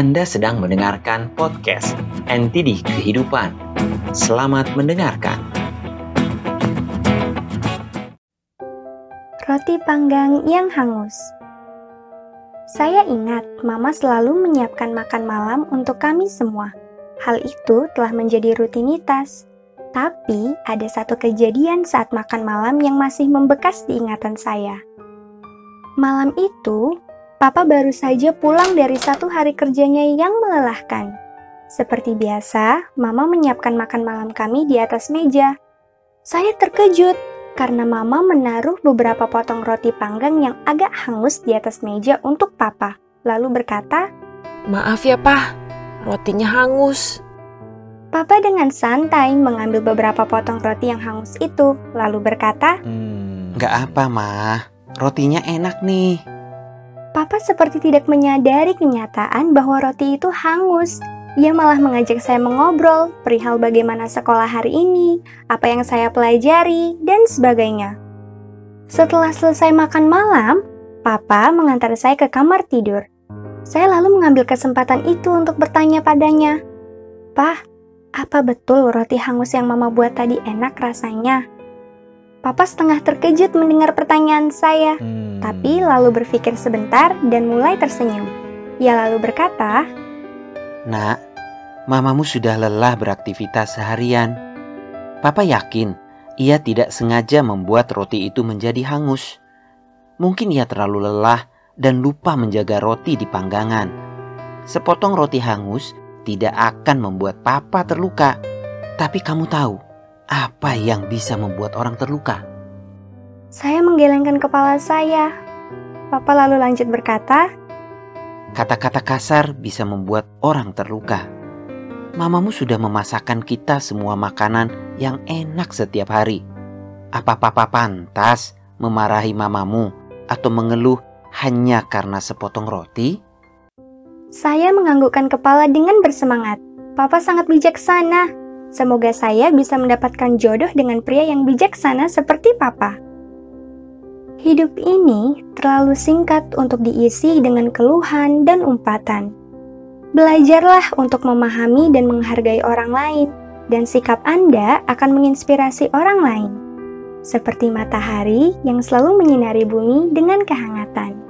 Anda sedang mendengarkan podcast NTD Kehidupan. Selamat mendengarkan. Roti panggang yang hangus. Saya ingat Mama selalu menyiapkan makan malam untuk kami semua. Hal itu telah menjadi rutinitas. Tapi ada satu kejadian saat makan malam yang masih membekas di ingatan saya. Malam itu, Papa baru saja pulang dari satu hari kerjanya yang melelahkan. Seperti biasa, Mama menyiapkan makan malam kami di atas meja. Saya terkejut karena Mama menaruh beberapa potong roti panggang yang agak hangus di atas meja untuk Papa. Lalu berkata, Maaf ya, Pak. Rotinya hangus. Papa dengan santai mengambil beberapa potong roti yang hangus itu, lalu berkata, Hmm, nggak apa, Ma. Rotinya enak nih. Papa seperti tidak menyadari kenyataan bahwa roti itu hangus. Ia malah mengajak saya mengobrol perihal bagaimana sekolah hari ini, apa yang saya pelajari, dan sebagainya. Setelah selesai makan malam, Papa mengantar saya ke kamar tidur. Saya lalu mengambil kesempatan itu untuk bertanya padanya, "Pah, apa betul roti hangus yang Mama buat tadi enak rasanya?" Papa setengah terkejut mendengar pertanyaan saya, Hmm. tapi lalu berpikir sebentar dan mulai tersenyum. Ia lalu berkata, Nak, mamamu sudah lelah beraktivitas seharian. Papa yakin ia tidak sengaja membuat roti itu menjadi hangus. Mungkin ia terlalu lelah dan lupa menjaga roti di panggangan. Sepotong roti hangus tidak akan membuat papa terluka. Tapi kamu tahu apa yang bisa membuat orang terluka? Saya menggelengkan kepala saya. Papa lalu lanjut berkata, Kata-kata kasar bisa membuat orang terluka. Mamamu sudah memasakkan kita semua makanan yang enak setiap hari. Apa papa pantas memarahi mamamu atau mengeluh hanya karena sepotong roti? Saya menganggukkan kepala dengan bersemangat. Papa sangat bijaksana. Semoga saya bisa mendapatkan jodoh dengan pria yang bijaksana seperti Papa. Hidup ini terlalu singkat untuk diisi dengan keluhan dan umpatan. Belajarlah untuk memahami dan menghargai orang lain, dan sikap Anda akan menginspirasi orang lain, seperti matahari yang selalu menyinari bumi dengan kehangatan.